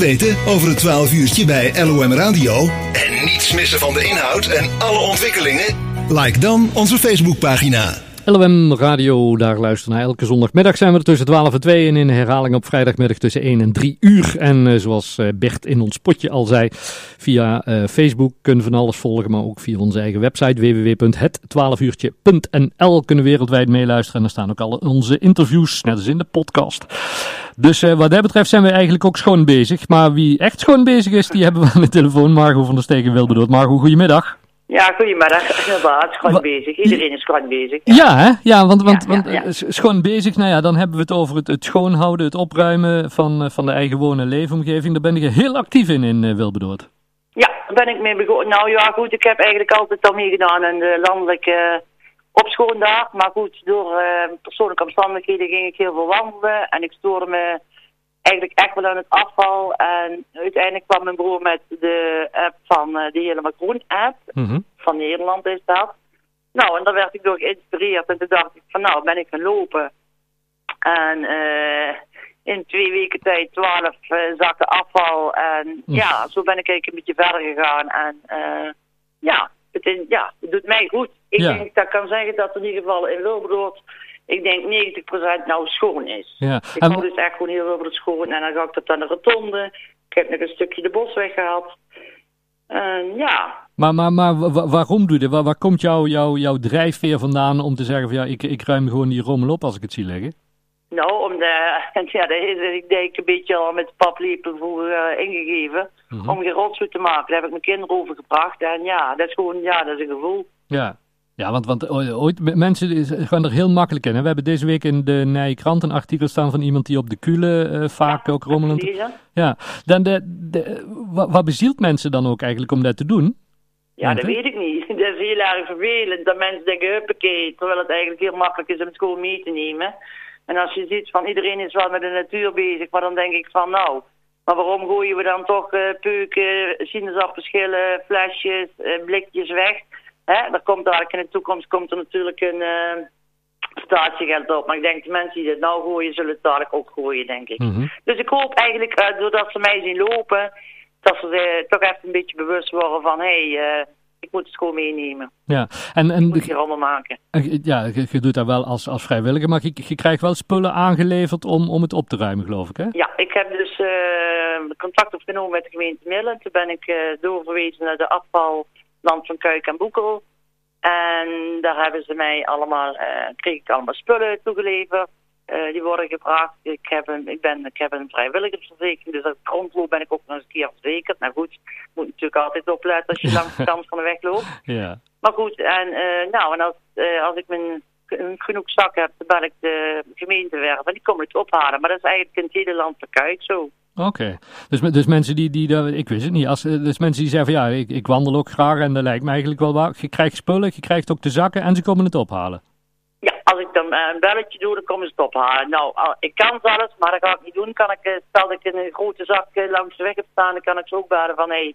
Weten over het 12 uurtje bij LOM Radio en niets missen van de inhoud en alle ontwikkelingen? Like dan onze Facebookpagina. LOM Radio, daar luisteren naar elke zondagmiddag zijn we er tussen 12 en 2 en in herhaling op vrijdagmiddag tussen 1 en 3 uur. En uh, zoals uh, Bert in ons potje al zei, via uh, Facebook kunnen van alles volgen, maar ook via onze eigen website www.het12uurtje.nl kunnen wereldwijd meeluisteren. En daar staan ook al onze interviews, net als in de podcast. Dus wat dat betreft zijn we eigenlijk ook schoon bezig. Maar wie echt schoon bezig is, die hebben we aan de telefoon. Margot van der Stegen Wilbedoort. Margot, goedemiddag. Ja, goedemiddag. Inderdaad, schoon bezig. Iedereen is schoon bezig. Ja, ja hè? Ja, want, want, ja, want ja, ja. schoon bezig, nou ja, dan hebben we het over het, het schoonhouden, het opruimen van, van de eigen woon- en leefomgeving. Daar ben je heel actief in, in Wilbedoord. Ja, daar ben ik mee begonnen. Nou ja, goed, ik heb eigenlijk altijd al meegedaan in de landelijke opschoondag. Maar goed, door uh, persoonlijke omstandigheden ging ik heel veel wandelen. En ik stoorde me eigenlijk echt wel aan het afval. En uiteindelijk kwam mijn broer met de app van uh, de Helemaal Groen app. Mm -hmm. Van Nederland is dat. Nou, en daar werd ik door geïnspireerd. En toen dacht ik van nou, ben ik gaan lopen. En uh, in twee weken tijd twaalf uh, zakken afval. En mm. ja, zo ben ik eigenlijk een beetje verder gegaan. En ja, het, is, ja, het doet mij goed. Ik ja. denk dat ik kan zeggen dat in ieder geval in Wilbrood ik denk 90% nou schoon is. Ja. Ik kom dus echt gewoon heel over het schoon en dan ga ik dat aan de rotonde. Ik heb nog een stukje de bos weggehaald. Ja. Maar, maar, maar waarom doe je dit? Waar, waar komt jouw jou, jouw drijfveer vandaan om te zeggen van ja, ik, ik ruim gewoon die rommel op als ik het zie liggen? Nou, om de, ja, ik denk een beetje al met paplepel voor uh, ingegeven. Mhm. Mm -hmm. Om geen rotzooi te maken. Daar heb ik mijn kinderen over gebracht. En ja, dat is gewoon, ja, dat is een gevoel. Ja, ja, want, want ooit, mensen gaan er heel makkelijk in. Hè? We hebben deze week in de Nije Krant een artikel staan van iemand die op de kule uh, vaak ja, ook rommelend... Ja, dan de, de, wat, wat bezielt mensen dan ook eigenlijk om dat te doen? Ja, dat weet ik niet. Dat is heel erg vervelend. Dat mensen denken, huppakee, terwijl het eigenlijk heel makkelijk is om het gewoon mee te nemen. En als je ziet van iedereen is wel met de natuur bezig, maar dan denk ik van nou... Maar waarom gooien we dan toch uh, peuken, sinaasappelschillen, flesjes, uh, blikjes weg... Hè, er komt dadelijk in de toekomst komt er natuurlijk een uh, statiegeld op. Maar ik denk de mensen die het nou gooien, zullen het dadelijk ook gooien, denk ik. Mm -hmm. Dus ik hoop eigenlijk, uh, doordat ze mij zien lopen, dat ze uh, toch even een beetje bewust worden van... hé, hey, ik moet het gewoon meenemen. Ja, en... en ik moet je rommel maken. Ja, je, je, doet dat wel als, als vrijwilliger, maar je, je, krijgt wel spullen aangeleverd om, om het op te ruimen, geloof ik, hè? Ja, ik heb dus contact opgenomen met de gemeente Midden. Toen ben ik doorverwezen naar de afval... Land van Kuik en Boekel. En daar hebben ze mij allemaal, uh, kreeg ik allemaal spullen toegeleverd. Uh, die worden gebracht. Ik heb een, ik ben, ik heb een vrijwilligersverzekering, dus als ik rondloop ben ik ook nog eens een keer verzekerd. Nou goed, je moet natuurlijk altijd opletten als je langs de kant van de weg loopt. Ja. Maar goed, en, uh, nou, en als, als ik mijn genoeg zak heb, dan bel ik de gemeentewerf en die komen het ophalen. Maar dat is eigenlijk in het hele land van Kuik zo. Oké, dus, dus mensen die, die, ik wist het niet, als, dus mensen die zeggen van ja, ik, ik wandel ook graag en dat lijkt me eigenlijk wel waar. Je krijgt spullen, je krijgt ook de zakken en ze komen het ophalen. Ja, als ik dan een belletje doe, dan komen ze het ophalen. Nou, ik kan zelfs, maar dat ga ik niet doen. Kan ik, stel dat ik een grote zak langs de weg heb staan, dan kan ik ze ook bellen van hé, hey,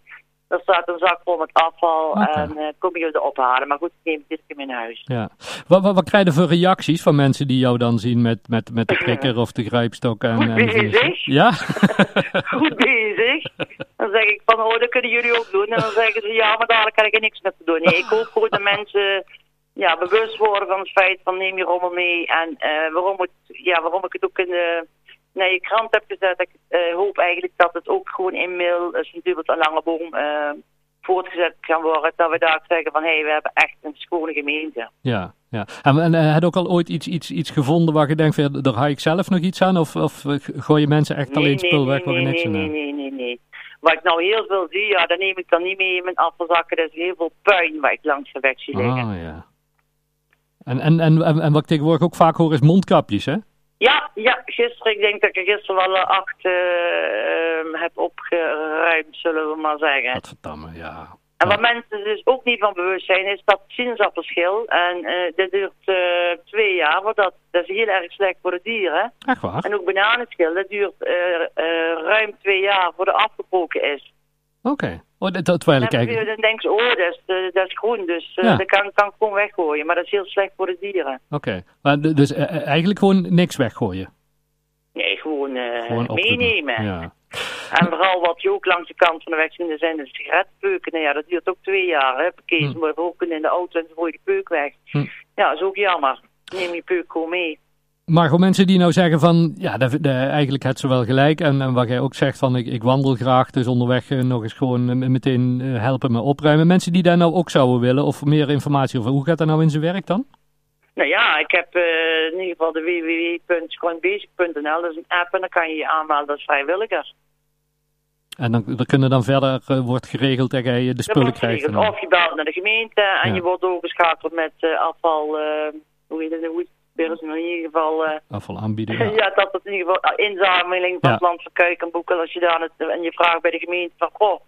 er staat een zak vol met afval okay. en uh, kom je er ophalen. Maar goed, ik neem dit in mijn huis. Ja. Wat, wat, wat krijg je voor reacties van mensen die jou dan zien met, met, met de prikker of de grijpstok? En, Goed en bezig. Ja? Goed bezig. Dan zeg ik van, oh, dat kunnen jullie ook doen. En dan zeggen ze, ja, maar dadelijk kan ik er niks mee te doen. Nee, ik hoop gewoon dat mensen ja, bewust worden van het feit van neem je rommel mee. En uh, waarom, het, ja, waarom ik het ook in de naar je krant heb gezet. Ik uh, hoop eigenlijk dat het ook gewoon in mail, als natuurlijk een lange boom, uh, voortgezet kan worden. Dat we daar zeggen van, hé, hey, we hebben echt een schone gemeente. Ja, ja. En, en uh, heb je ook al ooit iets, iets, iets gevonden waar je denkt, van, daar ga ik zelf nog iets aan? Of, of gooi je mensen echt nee, alleen nee, spul nee, weg waar je nee, niks aan nee, nee, nee, nee. Wat ik nou heel veel zie, ja, dan neem ik dan niet mee in mijn afvalzakken. Dat is heel veel puin waar ik langs de weg zie liggen. Ah, ja. En, en, en, en, en wat ik tegenwoordig ook vaak hoor is mondkapjes, hè? Ja, ja, gisteren, ik denk dat ik er gisteren wel acht uh, heb opgeruimd, zullen we maar zeggen. Wat verdamme, ja. En wat mensen dus ook niet van bewust zijn, is dat sinaasappelschil. En uh, dat duurt twee jaar, want dat, dat is heel erg slecht voor de dieren. Echt waar? En ook bananenschil, dat duurt ruim twee jaar voordat het afgebroken is. Oké. Okay. Oh, dat, ik dan, ze, oh, dat is, uh, dat is groen, dus uh, Ja. dat kan, kan ik gewoon weggooien. Maar dat is heel slecht voor de dieren. Oké. Maar Dus eh, eh, eigenlijk gewoon niks weggooien? Nee, gewoon, eh, doen. meenemen. Ja. En vooral wat je ook langs de kant van de weg ziet, zijn de sigarettenpeuken. Nou ja, dat duurt ook twee jaar. Hè. Parkeer Hm. roken in de auto en dan gooi je de peuk weg. Hm. Ja, dat is ook jammer. Neem je peuk gewoon mee. Maar gewoon mensen die nou zeggen van, ja, de, de, eigenlijk het ze wel gelijk. En, en wat jij ook zegt van, ik, ik wandel graag, dus onderweg eh, nog eens gewoon eh, meteen eh, helpen me opruimen. Mensen die daar nou ook zouden willen, of meer informatie over, hoe gaat dat nou in zijn werk dan? Nou ja, ik heb in ieder geval de www.schoonbasic.nl. Dat is een app en dan kan je je aanmelden als vrijwilliger. En dan, dan kunnen dan verder, wordt geregeld dat jij de spullen krijgt. dan- Of je belt naar de gemeente en Ja. je wordt doorgeschakeld met afval... eh, hoe heet het? Hoe is het? Geval... eh, Afval aanbieden, Ja. ja. dat het in ieder geval uh, inzameling van Ja. het land van Kuikenboeken. Als je daar het, en je vraagt bij de gemeente van, goh,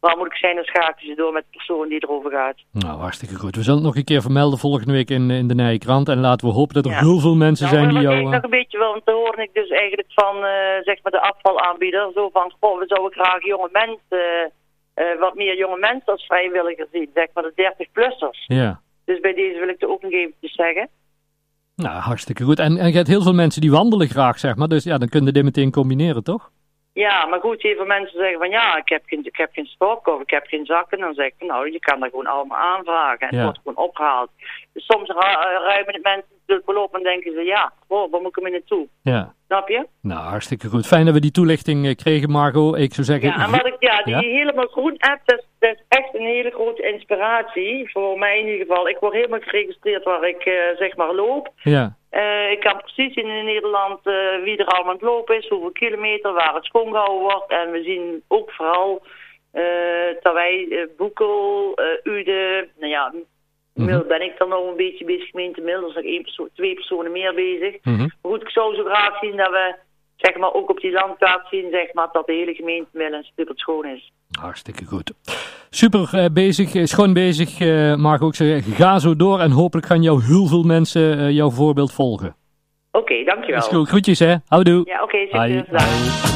waar moet ik zijn? Dan schakel je door met de persoon die erover gaat. Nou, hartstikke goed. We zullen het nog een keer vermelden volgende week in, in de Nije Krant. En laten we hopen dat er Ja. heel veel mensen zijn die jou... ik eh, nog een beetje wel, want dan hoorde ik dus eigenlijk van, eh, zeg maar, de afvalaanbieder. Zo van, goh, we zouden graag jonge mensen, eh, eh, wat meer jonge mensen als vrijwilligers zien. Zeg maar de 30-plussers. ja. Dus bij deze wil ik er ook nog eventjes zeggen. Nou, hartstikke goed. En, en je hebt heel veel mensen die wandelen graag, zeg maar. Dus ja, dan kun je dit meteen combineren, toch? Ja, maar goed, heel veel mensen zeggen van ja, ik heb geen, ik heb geen stok of ik heb geen zakken. Dan zeg ik van nou, je kan dat gewoon allemaal aanvragen en het Ja. wordt gewoon opgehaald. Dus soms ru- ruimen het mensen natuurlijk wel op en denken ze ja, wow, waar moet ik ermee naartoe? Ja. Snap je? Nou, hartstikke goed. Fijn dat we die toelichting eh, kregen, Margot. Ik zou zeggen... Ja, wat ik, ja, die Ja? helemaal groen app, dat, is- dat is echt een hele grote inspiratie. Voor mij in ieder geval. Ik word helemaal geregistreerd waar ik eh, zeg maar loop. Ja, Eh, ik kan precies in Nederland wie er allemaal aan het lopen is, hoeveel kilometer, waar het schoongehouden wordt. En we zien ook vooral dat wij eh, Boekel, Ude, nou ja, Mil ben ik dan nog een beetje bezig, gemeente Mil. Er zijn één persoon, twee personen meer bezig. mhm. Maar goed, ik zou zo graag zien dat we, zeg maar, ook op die landkaart zien, zeg maar, dat de hele gemeente een super schoon is. hartstikke goed. Super eh, bezig, eh, schoon bezig, eh Margot. Ik zeg, ga zo door en hopelijk gaan jou heel veel mensen eh, jouw voorbeeld volgen. Oké, dankjewel. Is goed. Groetjes, hè. Houdoe. Ja, oké, succes. Dag.